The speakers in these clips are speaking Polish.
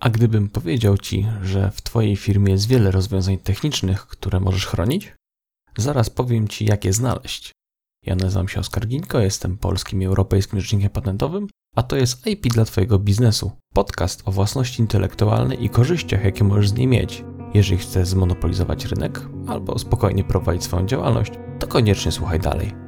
A gdybym powiedział Ci, że w Twojej firmie jest wiele rozwiązań technicznych, które możesz chronić? Zaraz powiem Ci, jak je znaleźć. Ja nazywam się Oskar Ginko, jestem polskim i europejskim rzecznikiem patentowym, a to jest IP dla Twojego biznesu. Podcast o własności intelektualnej i korzyściach, jakie możesz z niej mieć. Jeżeli chcesz zmonopolizować rynek albo spokojnie prowadzić swoją działalność, to koniecznie słuchaj dalej.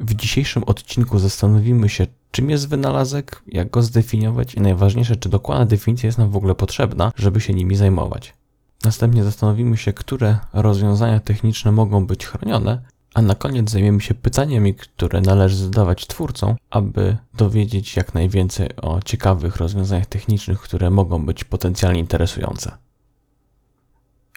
W dzisiejszym odcinku zastanowimy się, czym jest wynalazek, jak go zdefiniować i najważniejsze, czy dokładna definicja jest nam w ogóle potrzebna, żeby się nimi zajmować. Następnie zastanowimy się, które rozwiązania techniczne mogą być chronione, a na koniec zajmiemy się pytaniami, które należy zadawać twórcom, aby dowiedzieć jak najwięcej o ciekawych rozwiązaniach technicznych, które mogą być potencjalnie interesujące.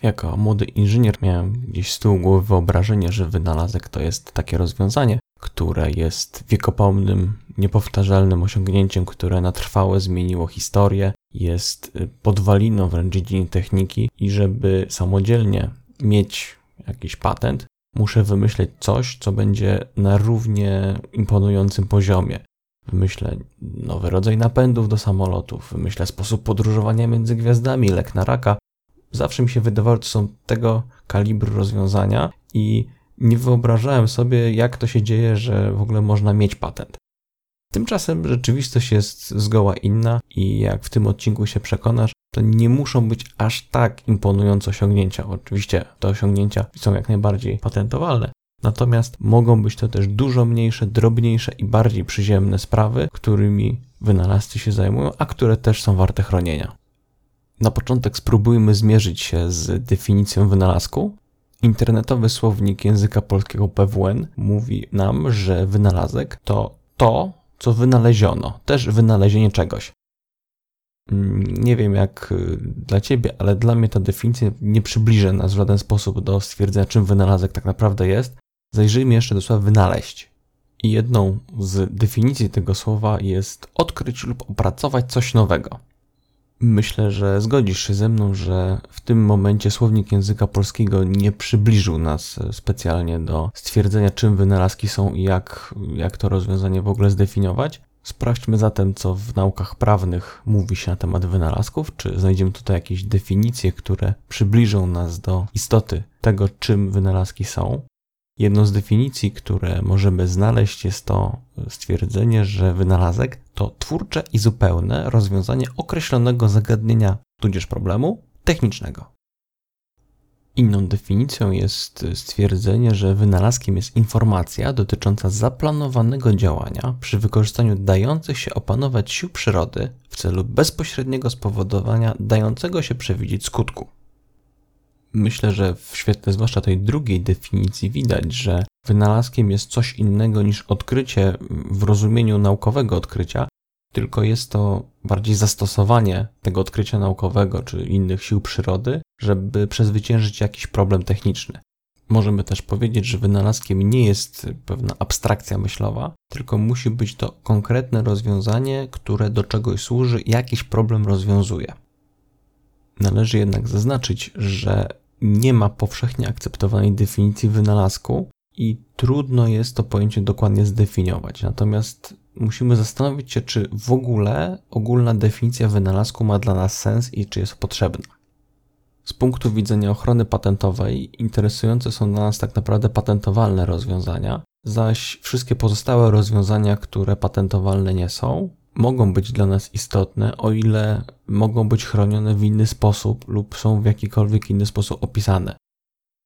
Jako młody inżynier miałem gdzieś z tyłu głowy wyobrażenie, że wynalazek to jest takie rozwiązanie, które jest wiekopomnym, niepowtarzalnym osiągnięciem, które na trwałe zmieniło historię, jest y, podwaliną wręcz dziedziny techniki i żeby samodzielnie mieć jakiś patent, muszę wymyśleć coś, co będzie na równie imponującym poziomie. Wymyślę nowy rodzaj napędów do samolotów, wymyślę sposób podróżowania między gwiazdami, lek na raka. Zawsze mi się wydawało, że to są tego kalibru rozwiązania i nie wyobrażałem sobie, jak to się dzieje, że w ogóle można mieć patent. Tymczasem rzeczywistość jest zgoła inna i jak w tym odcinku się przekonasz, to nie muszą być aż tak imponujące osiągnięcia. Oczywiście te osiągnięcia są jak najbardziej patentowalne, natomiast mogą być to też dużo mniejsze, drobniejsze i bardziej przyziemne sprawy, którymi wynalazcy się zajmują, a które też są warte chronienia. Na początek spróbujmy zmierzyć się z definicją wynalazku, Internetowy słownik języka polskiego PWN mówi nam, że wynalazek to to, co wynaleziono, też wynalezienie czegoś. Mm, nie wiem jak y, dla ciebie, ale dla mnie ta definicja nie przybliża nas w żaden sposób do stwierdzenia, czym wynalazek tak naprawdę jest. Zajrzyjmy jeszcze do słowa wynaleźć. I jedną z definicji tego słowa jest odkryć lub opracować coś nowego. Myślę, że zgodzisz się ze mną, że w tym momencie słownik języka polskiego nie przybliżył nas specjalnie do stwierdzenia, czym wynalazki są i jak, jak to rozwiązanie w ogóle zdefiniować. Sprawdźmy zatem, co w naukach prawnych mówi się na temat wynalazków, czy znajdziemy tutaj jakieś definicje, które przybliżą nas do istoty tego, czym wynalazki są. Jedną z definicji, które możemy znaleźć, jest to stwierdzenie, że wynalazek to twórcze i zupełne rozwiązanie określonego zagadnienia, tudzież problemu technicznego. Inną definicją jest stwierdzenie, że wynalazkiem jest informacja dotycząca zaplanowanego działania przy wykorzystaniu dających się opanować sił przyrody w celu bezpośredniego spowodowania dającego się przewidzieć skutku. Myślę, że w świetle zwłaszcza tej drugiej definicji widać, że wynalazkiem jest coś innego niż odkrycie w rozumieniu naukowego odkrycia, tylko jest to bardziej zastosowanie tego odkrycia naukowego czy innych sił przyrody, żeby przezwyciężyć jakiś problem techniczny. Możemy też powiedzieć, że wynalazkiem nie jest pewna abstrakcja myślowa, tylko musi być to konkretne rozwiązanie, które do czegoś służy, jakiś problem rozwiązuje. Należy jednak zaznaczyć, że nie ma powszechnie akceptowanej definicji wynalazku i trudno jest to pojęcie dokładnie zdefiniować. Natomiast musimy zastanowić się, czy w ogóle ogólna definicja wynalazku ma dla nas sens i czy jest potrzebna. Z punktu widzenia ochrony patentowej interesujące są dla nas tak naprawdę patentowalne rozwiązania, zaś wszystkie pozostałe rozwiązania, które patentowalne nie są, mogą być dla nas istotne, o ile mogą być chronione w inny sposób lub są w jakikolwiek inny sposób opisane.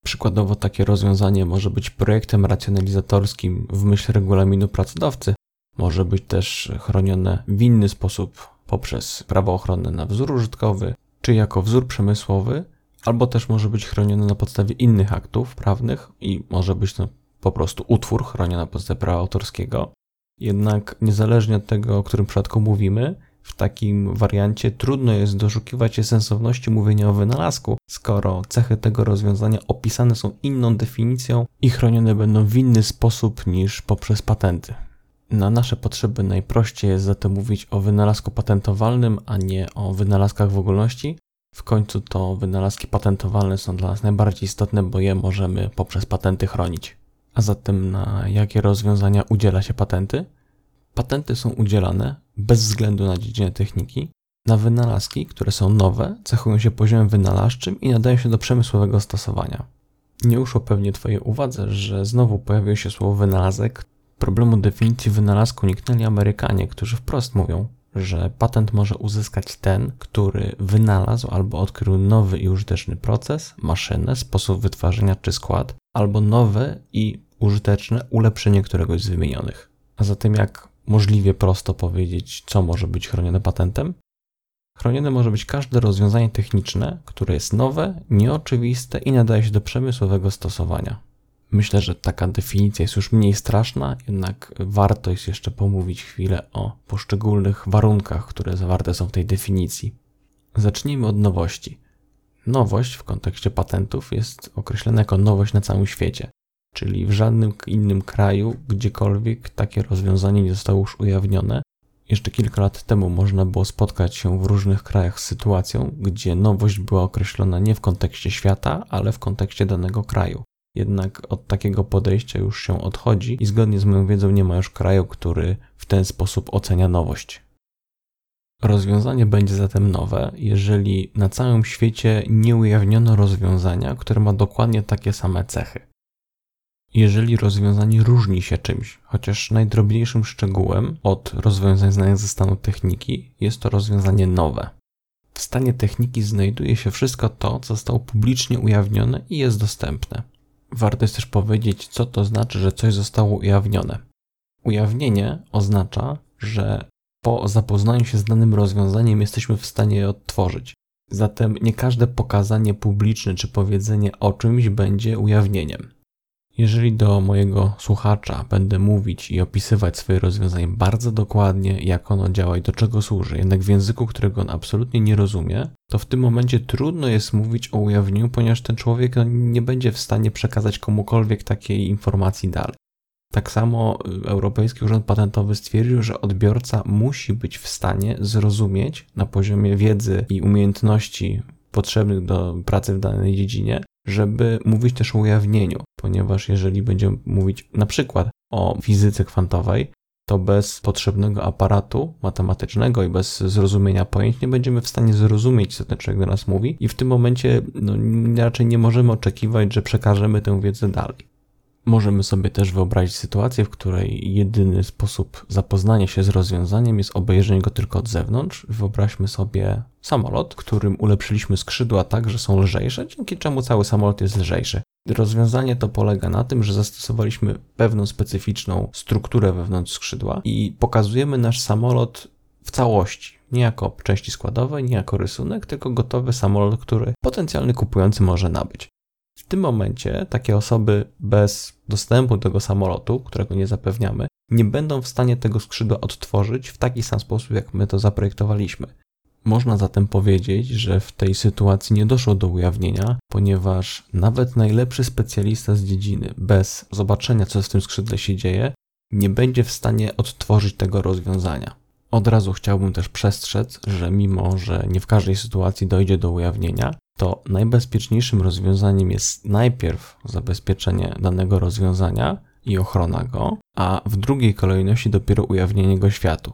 Przykładowo takie rozwiązanie może być projektem racjonalizatorskim w myśl regulaminu pracodawcy, może być też chronione w inny sposób poprzez prawo ochronne na wzór użytkowy, czy jako wzór przemysłowy, albo też może być chronione na podstawie innych aktów prawnych i może być to po prostu utwór chroniony na podstawie prawa autorskiego. Jednak niezależnie od tego, o którym przypadku mówimy, w takim wariancie trudno jest doszukiwać się sensowności mówienia o wynalazku, skoro cechy tego rozwiązania opisane są inną definicją i chronione będą w inny sposób niż poprzez patenty. Na nasze potrzeby najprościej jest zatem mówić o wynalazku patentowalnym, a nie o wynalazkach w ogólności. W końcu to wynalazki patentowalne są dla nas najbardziej istotne, bo je możemy poprzez patenty chronić. A zatem na jakie rozwiązania udziela się patenty? Patenty są udzielane bez względu na dziedzinę techniki na wynalazki, które są nowe, cechują się poziomem wynalazczym i nadają się do przemysłowego stosowania. Nie uszło pewnie Twojej uwadze, że znowu pojawiło się słowo wynalazek. Problemu definicji wynalazku uniknęli Amerykanie, którzy wprost mówią, że patent może uzyskać ten, który wynalazł albo odkrył nowy i użyteczny proces, maszynę, sposób wytwarzania czy skład, albo nowe i użyteczne ulepszenie któregoś z wymienionych. A zatem jak możliwie prosto powiedzieć, co może być chronione patentem? Chronione może być każde rozwiązanie techniczne, które jest nowe, nieoczywiste i nadaje się do przemysłowego stosowania. Myślę, że taka definicja jest już mniej straszna, jednak warto jest jeszcze pomówić chwilę o poszczególnych warunkach, które zawarte są w tej definicji. Zacznijmy od nowości. Nowość w kontekście patentów jest określona jako nowość na całym świecie, czyli w żadnym innym kraju, gdziekolwiek takie rozwiązanie nie zostało już ujawnione, jeszcze kilka lat temu można było spotkać się w różnych krajach z sytuacją, gdzie nowość była określona nie w kontekście świata, ale w kontekście danego kraju. Jednak od takiego podejścia już się odchodzi i zgodnie z moją wiedzą nie ma już kraju, który w ten sposób ocenia nowość. Rozwiązanie będzie zatem nowe, jeżeli na całym świecie nie ujawniono rozwiązania, które ma dokładnie takie same cechy jeżeli rozwiązanie różni się czymś, chociaż najdrobniejszym szczegółem od rozwiązań znanych ze stanu techniki jest to rozwiązanie nowe. W stanie techniki znajduje się wszystko to, co zostało publicznie ujawnione i jest dostępne. Warto jest też powiedzieć, co to znaczy, że coś zostało ujawnione. Ujawnienie oznacza, że po zapoznaniu się z danym rozwiązaniem jesteśmy w stanie je odtworzyć. Zatem nie każde pokazanie publiczne czy powiedzenie o czymś będzie ujawnieniem. Jeżeli do mojego słuchacza będę mówić i opisywać swoje rozwiązanie bardzo dokładnie, jak ono działa i do czego służy, jednak w języku, którego on absolutnie nie rozumie, to w tym momencie trudno jest mówić o ujawnieniu, ponieważ ten człowiek no, nie będzie w stanie przekazać komukolwiek takiej informacji dalej. Tak samo y, Europejski Urząd Patentowy stwierdził, że odbiorca musi być w stanie zrozumieć na poziomie wiedzy i umiejętności potrzebnych do pracy w danej dziedzinie, żeby mówić też o ujawnieniu, ponieważ jeżeli będziemy mówić na przykład o fizyce kwantowej, to bez potrzebnego aparatu matematycznego i bez zrozumienia pojęć nie będziemy w stanie zrozumieć, co ten człowiek do nas mówi, i w tym momencie no, raczej nie możemy oczekiwać, że przekażemy tę wiedzę dalej. Możemy sobie też wyobrazić sytuację, w której jedyny sposób zapoznania się z rozwiązaniem jest obejrzenie go tylko od zewnątrz. Wyobraźmy sobie samolot, którym ulepszyliśmy skrzydła tak, że są lżejsze, dzięki czemu cały samolot jest lżejszy. Rozwiązanie to polega na tym, że zastosowaliśmy pewną specyficzną strukturę wewnątrz skrzydła i pokazujemy nasz samolot w całości. Nie jako części składowe, nie jako rysunek, tylko gotowy samolot, który potencjalny kupujący może nabyć. W tym momencie takie osoby bez dostępu do tego samolotu, którego nie zapewniamy, nie będą w stanie tego skrzydła odtworzyć w taki sam sposób, jak my to zaprojektowaliśmy. Można zatem powiedzieć, że w tej sytuacji nie doszło do ujawnienia, ponieważ nawet najlepszy specjalista z dziedziny, bez zobaczenia, co z tym skrzydle się dzieje, nie będzie w stanie odtworzyć tego rozwiązania. Od razu chciałbym też przestrzec, że mimo, że nie w każdej sytuacji dojdzie do ujawnienia, to najbezpieczniejszym rozwiązaniem jest najpierw zabezpieczenie danego rozwiązania i ochrona go, a w drugiej kolejności dopiero ujawnienie go światu.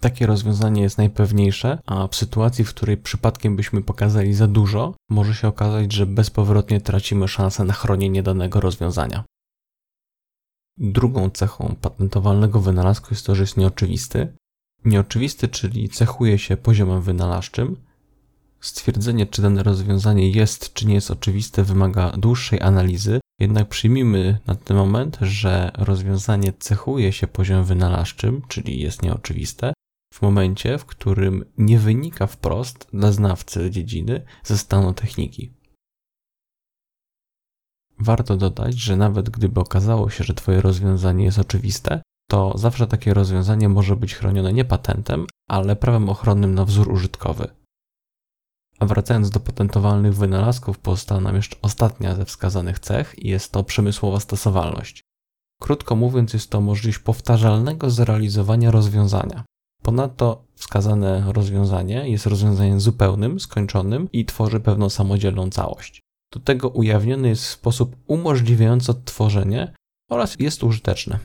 Takie rozwiązanie jest najpewniejsze, a w sytuacji, w której przypadkiem byśmy pokazali za dużo, może się okazać, że bezpowrotnie tracimy szansę na chronienie danego rozwiązania. Drugą cechą patentowalnego wynalazku jest to, że jest nieoczywisty. Nieoczywisty, czyli cechuje się poziomem wynalazczym, Stwierdzenie, czy dane rozwiązanie jest czy nie jest oczywiste, wymaga dłuższej analizy, jednak przyjmijmy na ten moment, że rozwiązanie cechuje się poziomem wynalazczym, czyli jest nieoczywiste, w momencie, w którym nie wynika wprost dla znawcy dziedziny ze stanu techniki. Warto dodać, że nawet gdyby okazało się, że Twoje rozwiązanie jest oczywiste, to zawsze takie rozwiązanie może być chronione nie patentem, ale prawem ochronnym na wzór użytkowy. A wracając do patentowalnych wynalazków, pozostała nam jeszcze ostatnia ze wskazanych cech i jest to przemysłowa stosowalność. Krótko mówiąc, jest to możliwość powtarzalnego zrealizowania rozwiązania. Ponadto wskazane rozwiązanie jest rozwiązaniem zupełnym, skończonym i tworzy pewną samodzielną całość. Do tego ujawniony jest sposób umożliwiający odtworzenie oraz jest użyteczne.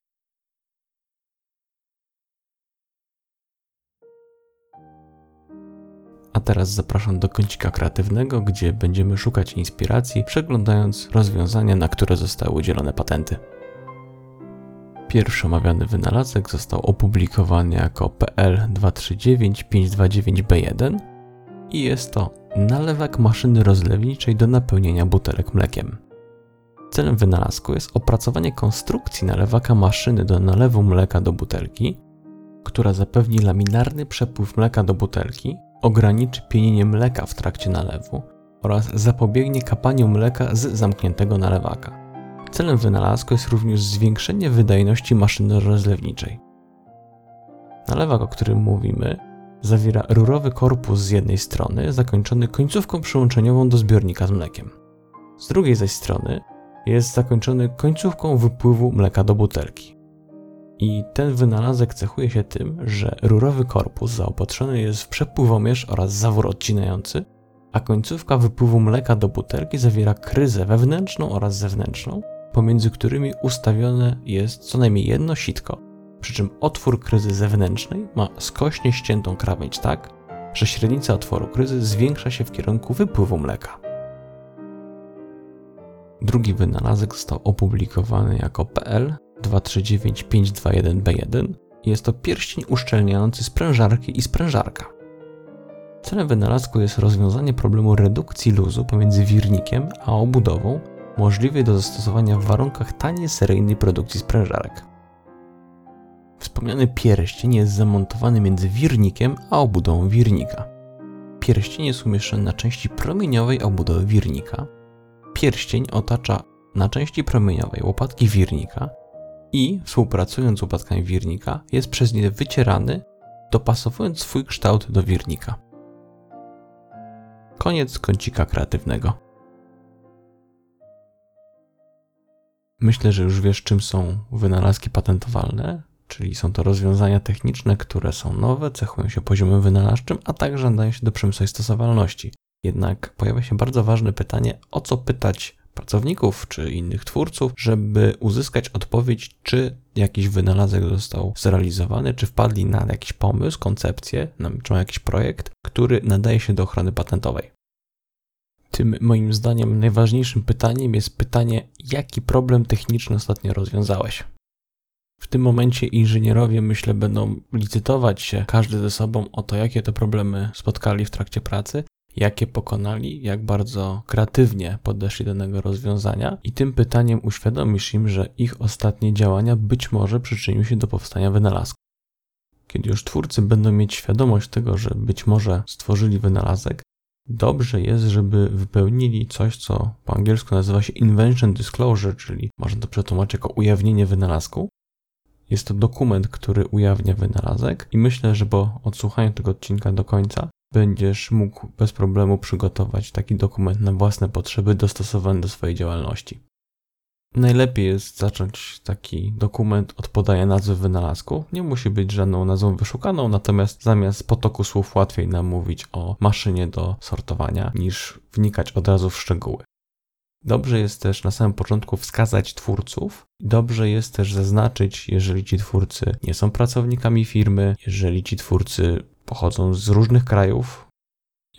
A teraz zapraszam do kącika kreatywnego, gdzie będziemy szukać inspiracji, przeglądając rozwiązania, na które zostały udzielone patenty. Pierwszy omawiany wynalazek został opublikowany jako PL239529B1 i jest to nalewak maszyny rozlewniczej do napełnienia butelek mlekiem. Celem wynalazku jest opracowanie konstrukcji nalewaka maszyny do nalewu mleka do butelki, która zapewni laminarny przepływ mleka do butelki, ograniczy pienienie mleka w trakcie nalewu oraz zapobiegnie kapaniu mleka z zamkniętego nalewaka. Celem wynalazku jest również zwiększenie wydajności maszyny rozlewniczej. Nalewak, o którym mówimy, zawiera rurowy korpus z jednej strony, zakończony końcówką przyłączeniową do zbiornika z mlekiem. Z drugiej zaś strony jest zakończony końcówką wypływu mleka do butelki. I ten wynalazek cechuje się tym, że rurowy korpus zaopatrzony jest w przepływomierz oraz zawór odcinający, a końcówka wypływu mleka do butelki zawiera kryzę wewnętrzną oraz zewnętrzną, pomiędzy którymi ustawione jest co najmniej jedno sitko, przy czym otwór kryzy zewnętrznej ma skośnie ściętą krawędź tak, że średnica otworu kryzy zwiększa się w kierunku wypływu mleka. Drugi wynalazek został opublikowany jako PL 239521B1 i jest to pierścień uszczelniający sprężarki i sprężarka. Celem wynalazku jest rozwiązanie problemu redukcji luzu pomiędzy wirnikiem a obudową możliwej do zastosowania w warunkach taniej seryjnej produkcji sprężarek. Wspomniany pierścień jest zamontowany między wirnikiem a obudową wirnika. Pierścień jest umieszczony na części promieniowej obudowy wirnika. Pierścień otacza na części promieniowej łopatki wirnika i, współpracując z łopatkami wirnika, jest przez nie wycierany, dopasowując swój kształt do wirnika. Koniec kącika kreatywnego. Myślę, że już wiesz, czym są wynalazki patentowalne, czyli są to rozwiązania techniczne, które są nowe, cechują się poziomem wynalazczym, a także nadają się do przemysłowej stosowalności. Jednak pojawia się bardzo ważne pytanie, o co pytać pracowników czy innych twórców, żeby uzyskać odpowiedź, czy jakiś wynalazek został zrealizowany, czy wpadli na jakiś pomysł, koncepcję, czy ma jakiś projekt, który nadaje się do ochrony patentowej. Tym moim zdaniem najważniejszym pytaniem jest pytanie, jaki problem techniczny ostatnio rozwiązałeś. W tym momencie inżynierowie, myślę, będą licytować się każdy ze sobą o to, jakie te problemy spotkali w trakcie pracy, jakie pokonali, jak bardzo kreatywnie podeszli do danego rozwiązania, i tym pytaniem uświadomisz im, że ich ostatnie działania być może przyczyniły się do powstania wynalazku. Kiedy już twórcy będą mieć świadomość tego, że być może stworzyli wynalazek, dobrze jest, żeby wypełnili coś, co po angielsku nazywa się invention disclosure, czyli można to przetłumaczyć jako ujawnienie wynalazku. Jest to dokument, który ujawnia wynalazek i myślę, że po odsłuchaniu tego odcinka do końca będziesz mógł bez problemu przygotować taki dokument na własne potrzeby dostosowany do swojej działalności. Najlepiej jest zacząć taki dokument od podania nazwy wynalazku. Nie musi być żadną nazwą wyszukaną, natomiast zamiast potoku słów łatwiej nam mówić o maszynie do sortowania, niż wnikać od razu w szczegóły. Dobrze jest też na samym początku wskazać twórców. Dobrze jest też zaznaczyć, jeżeli ci twórcy nie są pracownikami firmy, jeżeli ci twórcy pochodzą z różnych krajów,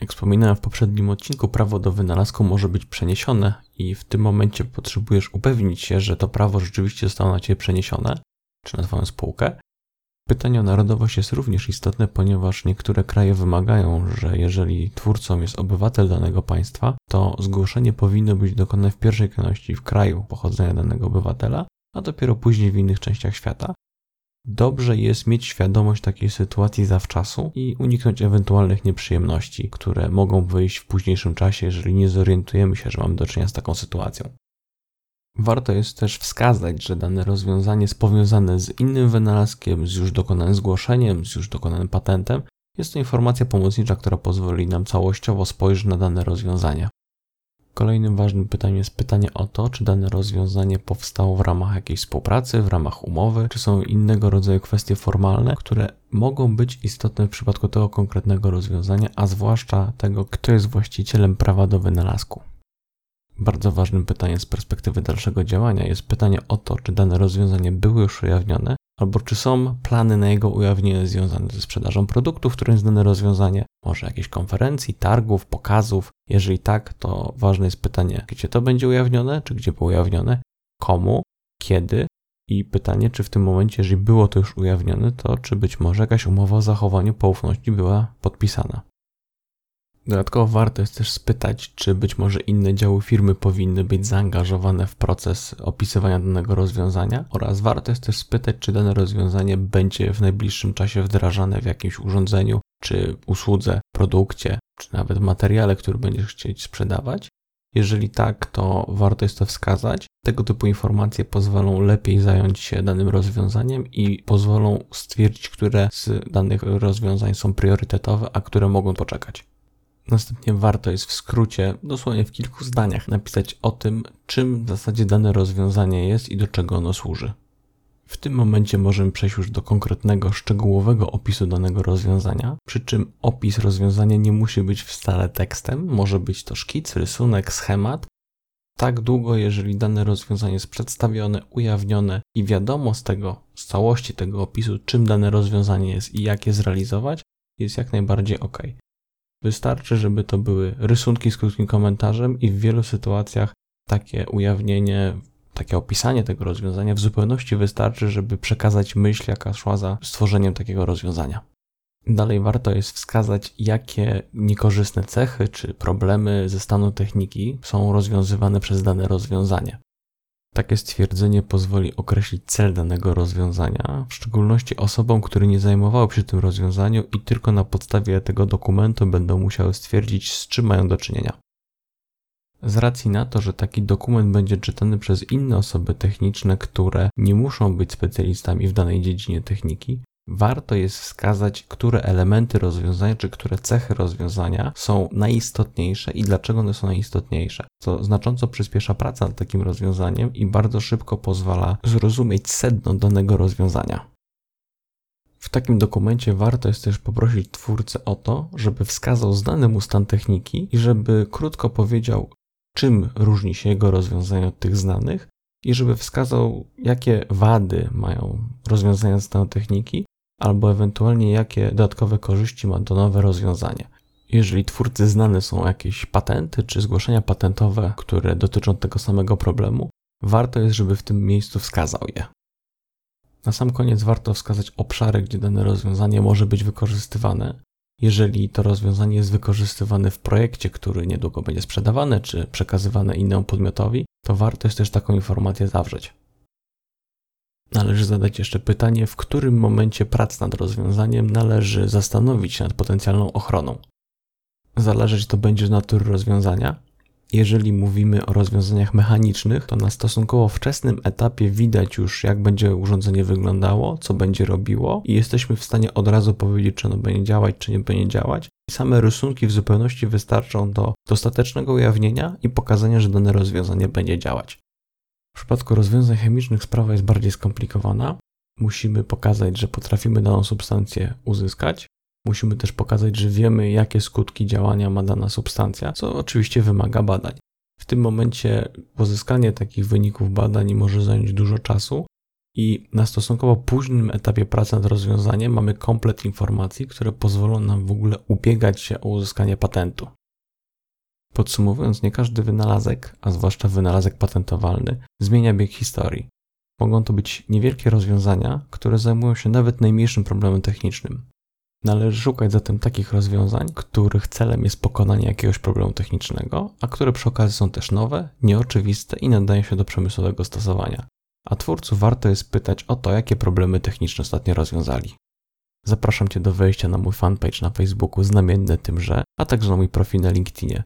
jak wspominałem w poprzednim odcinku, prawo do wynalazku może być przeniesione i w tym momencie potrzebujesz upewnić się, że to prawo rzeczywiście zostało na ciebie przeniesione, czy na twoją spółkę. Pytanie o narodowość jest również istotne, ponieważ niektóre kraje wymagają, że jeżeli twórcą jest obywatel danego państwa, to zgłoszenie powinno być dokonane w pierwszej kolejności w kraju pochodzenia danego obywatela, a dopiero później w innych częściach świata dobrze jest mieć świadomość takiej sytuacji zawczasu i uniknąć ewentualnych nieprzyjemności, które mogą wyjść w późniejszym czasie, jeżeli nie zorientujemy się, że mamy do czynienia z taką sytuacją. Warto jest też wskazać, że dane rozwiązanie jest powiązane z innym wynalazkiem, z już dokonanym zgłoszeniem, z już dokonanym patentem. Jest to informacja pomocnicza, która pozwoli nam całościowo spojrzeć na dane rozwiązania. Kolejnym ważnym pytaniem jest pytanie o to, czy dane rozwiązanie powstało w ramach jakiejś współpracy, w ramach umowy, czy są innego rodzaju kwestie formalne, które mogą być istotne w przypadku tego konkretnego rozwiązania, a zwłaszcza tego, kto jest właścicielem prawa do wynalazku. Bardzo ważnym pytaniem z perspektywy dalszego działania jest pytanie o to, czy dane rozwiązanie były już ujawnione, albo czy są plany na jego ujawnienie związane ze sprzedażą produktu, w którym jest dane rozwiązanie, może jakiejś konferencji, targów, pokazów. Jeżeli tak, to ważne jest pytanie, gdzie to będzie ujawnione, czy gdzie było ujawnione, komu, kiedy i pytanie, czy w tym momencie, jeżeli było to już ujawnione, to czy być może jakaś umowa o zachowaniu poufności była podpisana. Dodatkowo warto jest też spytać, czy być może inne działy firmy powinny być zaangażowane w proces opisywania danego rozwiązania oraz warto jest też spytać, czy dane rozwiązanie będzie w najbliższym czasie wdrażane w jakimś urządzeniu, czy usłudze, produkcie, czy nawet materiale, który będziesz chcieć sprzedawać. Jeżeli tak, to warto jest to wskazać. Tego typu informacje pozwolą lepiej zająć się danym rozwiązaniem i pozwolą stwierdzić, które z danych rozwiązań są priorytetowe, a które mogą poczekać. Następnie warto jest w skrócie, dosłownie w kilku zdaniach, napisać o tym, czym w zasadzie dane rozwiązanie jest i do czego ono służy. W tym momencie możemy przejść już do konkretnego, szczegółowego opisu danego rozwiązania, przy czym opis rozwiązania nie musi być wcale tekstem, może być to szkic, rysunek, schemat. Tak długo, jeżeli dane rozwiązanie jest przedstawione, ujawnione i wiadomo z tego, z całości tego opisu, czym dane rozwiązanie jest i jak je zrealizować, jest jak najbardziej ok. Wystarczy, żeby to były rysunki z krótkim komentarzem i w wielu sytuacjach takie ujawnienie, takie opisanie tego rozwiązania w zupełności wystarczy, żeby przekazać myśl, jaka szła za stworzeniem takiego rozwiązania. Dalej warto jest wskazać, jakie niekorzystne cechy czy problemy ze stanu techniki są rozwiązywane przez dane rozwiązanie. Takie stwierdzenie pozwoli określić cel danego rozwiązania, w szczególności osobom, które nie zajmowały się tym rozwiązaniu i tylko na podstawie tego dokumentu będą musiały stwierdzić, z czym mają do czynienia. Z racji na to, że taki dokument będzie czytany przez inne osoby techniczne, które nie muszą być specjalistami w danej dziedzinie techniki, warto jest wskazać, które elementy rozwiązania, czy które cechy rozwiązania są najistotniejsze i dlaczego one są najistotniejsze, co znacząco przyspiesza pracę nad takim rozwiązaniem i bardzo szybko pozwala zrozumieć sedno danego rozwiązania. W takim dokumencie warto jest też poprosić twórcę o to, żeby wskazał znany mu stan techniki i żeby krótko powiedział, czym różni się jego rozwiązanie od tych znanych i żeby wskazał, jakie wady mają rozwiązania stanu techniki albo ewentualnie jakie dodatkowe korzyści ma to nowe rozwiązanie. Jeżeli twórcy znane są jakieś patenty czy zgłoszenia patentowe, które dotyczą tego samego problemu, warto jest, żeby w tym miejscu wskazał je. Na sam koniec warto wskazać obszary, gdzie dane rozwiązanie może być wykorzystywane. Jeżeli to rozwiązanie jest wykorzystywane w projekcie, który niedługo będzie sprzedawany czy przekazywane innemu podmiotowi, to warto jest też taką informację zawrzeć. Należy zadać jeszcze pytanie, w którym momencie prac nad rozwiązaniem należy zastanowić się nad potencjalną ochroną. Zależeć to będzie natury rozwiązania. Jeżeli mówimy o rozwiązaniach mechanicznych, to na stosunkowo wczesnym etapie widać już, jak będzie urządzenie wyglądało, co będzie robiło, i jesteśmy w stanie od razu powiedzieć, czy ono będzie działać, czy nie będzie działać. Same rysunki w zupełności wystarczą do dostatecznego ujawnienia i pokazania, że dane rozwiązanie będzie działać. W przypadku rozwiązań chemicznych sprawa jest bardziej skomplikowana. Musimy pokazać, że potrafimy daną substancję uzyskać. Musimy też pokazać, że wiemy, jakie skutki działania ma dana substancja, co oczywiście wymaga badań. W tym momencie pozyskanie takich wyników badań może zająć dużo czasu i na stosunkowo późnym etapie pracy nad rozwiązaniem mamy komplet informacji, które pozwolą nam w ogóle ubiegać się o uzyskanie patentu. Podsumowując, nie każdy wynalazek, a zwłaszcza wynalazek patentowalny, zmienia bieg historii. Mogą to być niewielkie rozwiązania, które zajmują się nawet najmniejszym problemem technicznym. Należy szukać zatem takich rozwiązań, których celem jest pokonanie jakiegoś problemu technicznego, a które przy okazji są też nowe, nieoczywiste i nadają się do przemysłowego stosowania. A twórców warto jest pytać o to, jakie problemy techniczne ostatnio rozwiązali. Zapraszam Cię do wejścia na mój fanpage na Facebooku znamienny tymże, a także na mój profil na LinkedInie.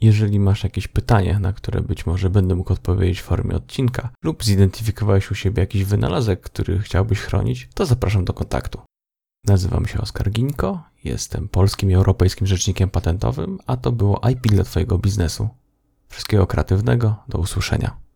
Jeżeli masz jakieś pytanie, na które być może będę mógł odpowiedzieć w formie odcinka, lub zidentyfikowałeś u siebie jakiś wynalazek, który chciałbyś chronić, to zapraszam do kontaktu. Nazywam się Oskar Ginko, jestem polskim i europejskim rzecznikiem patentowym, a to było IP dla Twojego biznesu. Wszystkiego kreatywnego, do usłyszenia.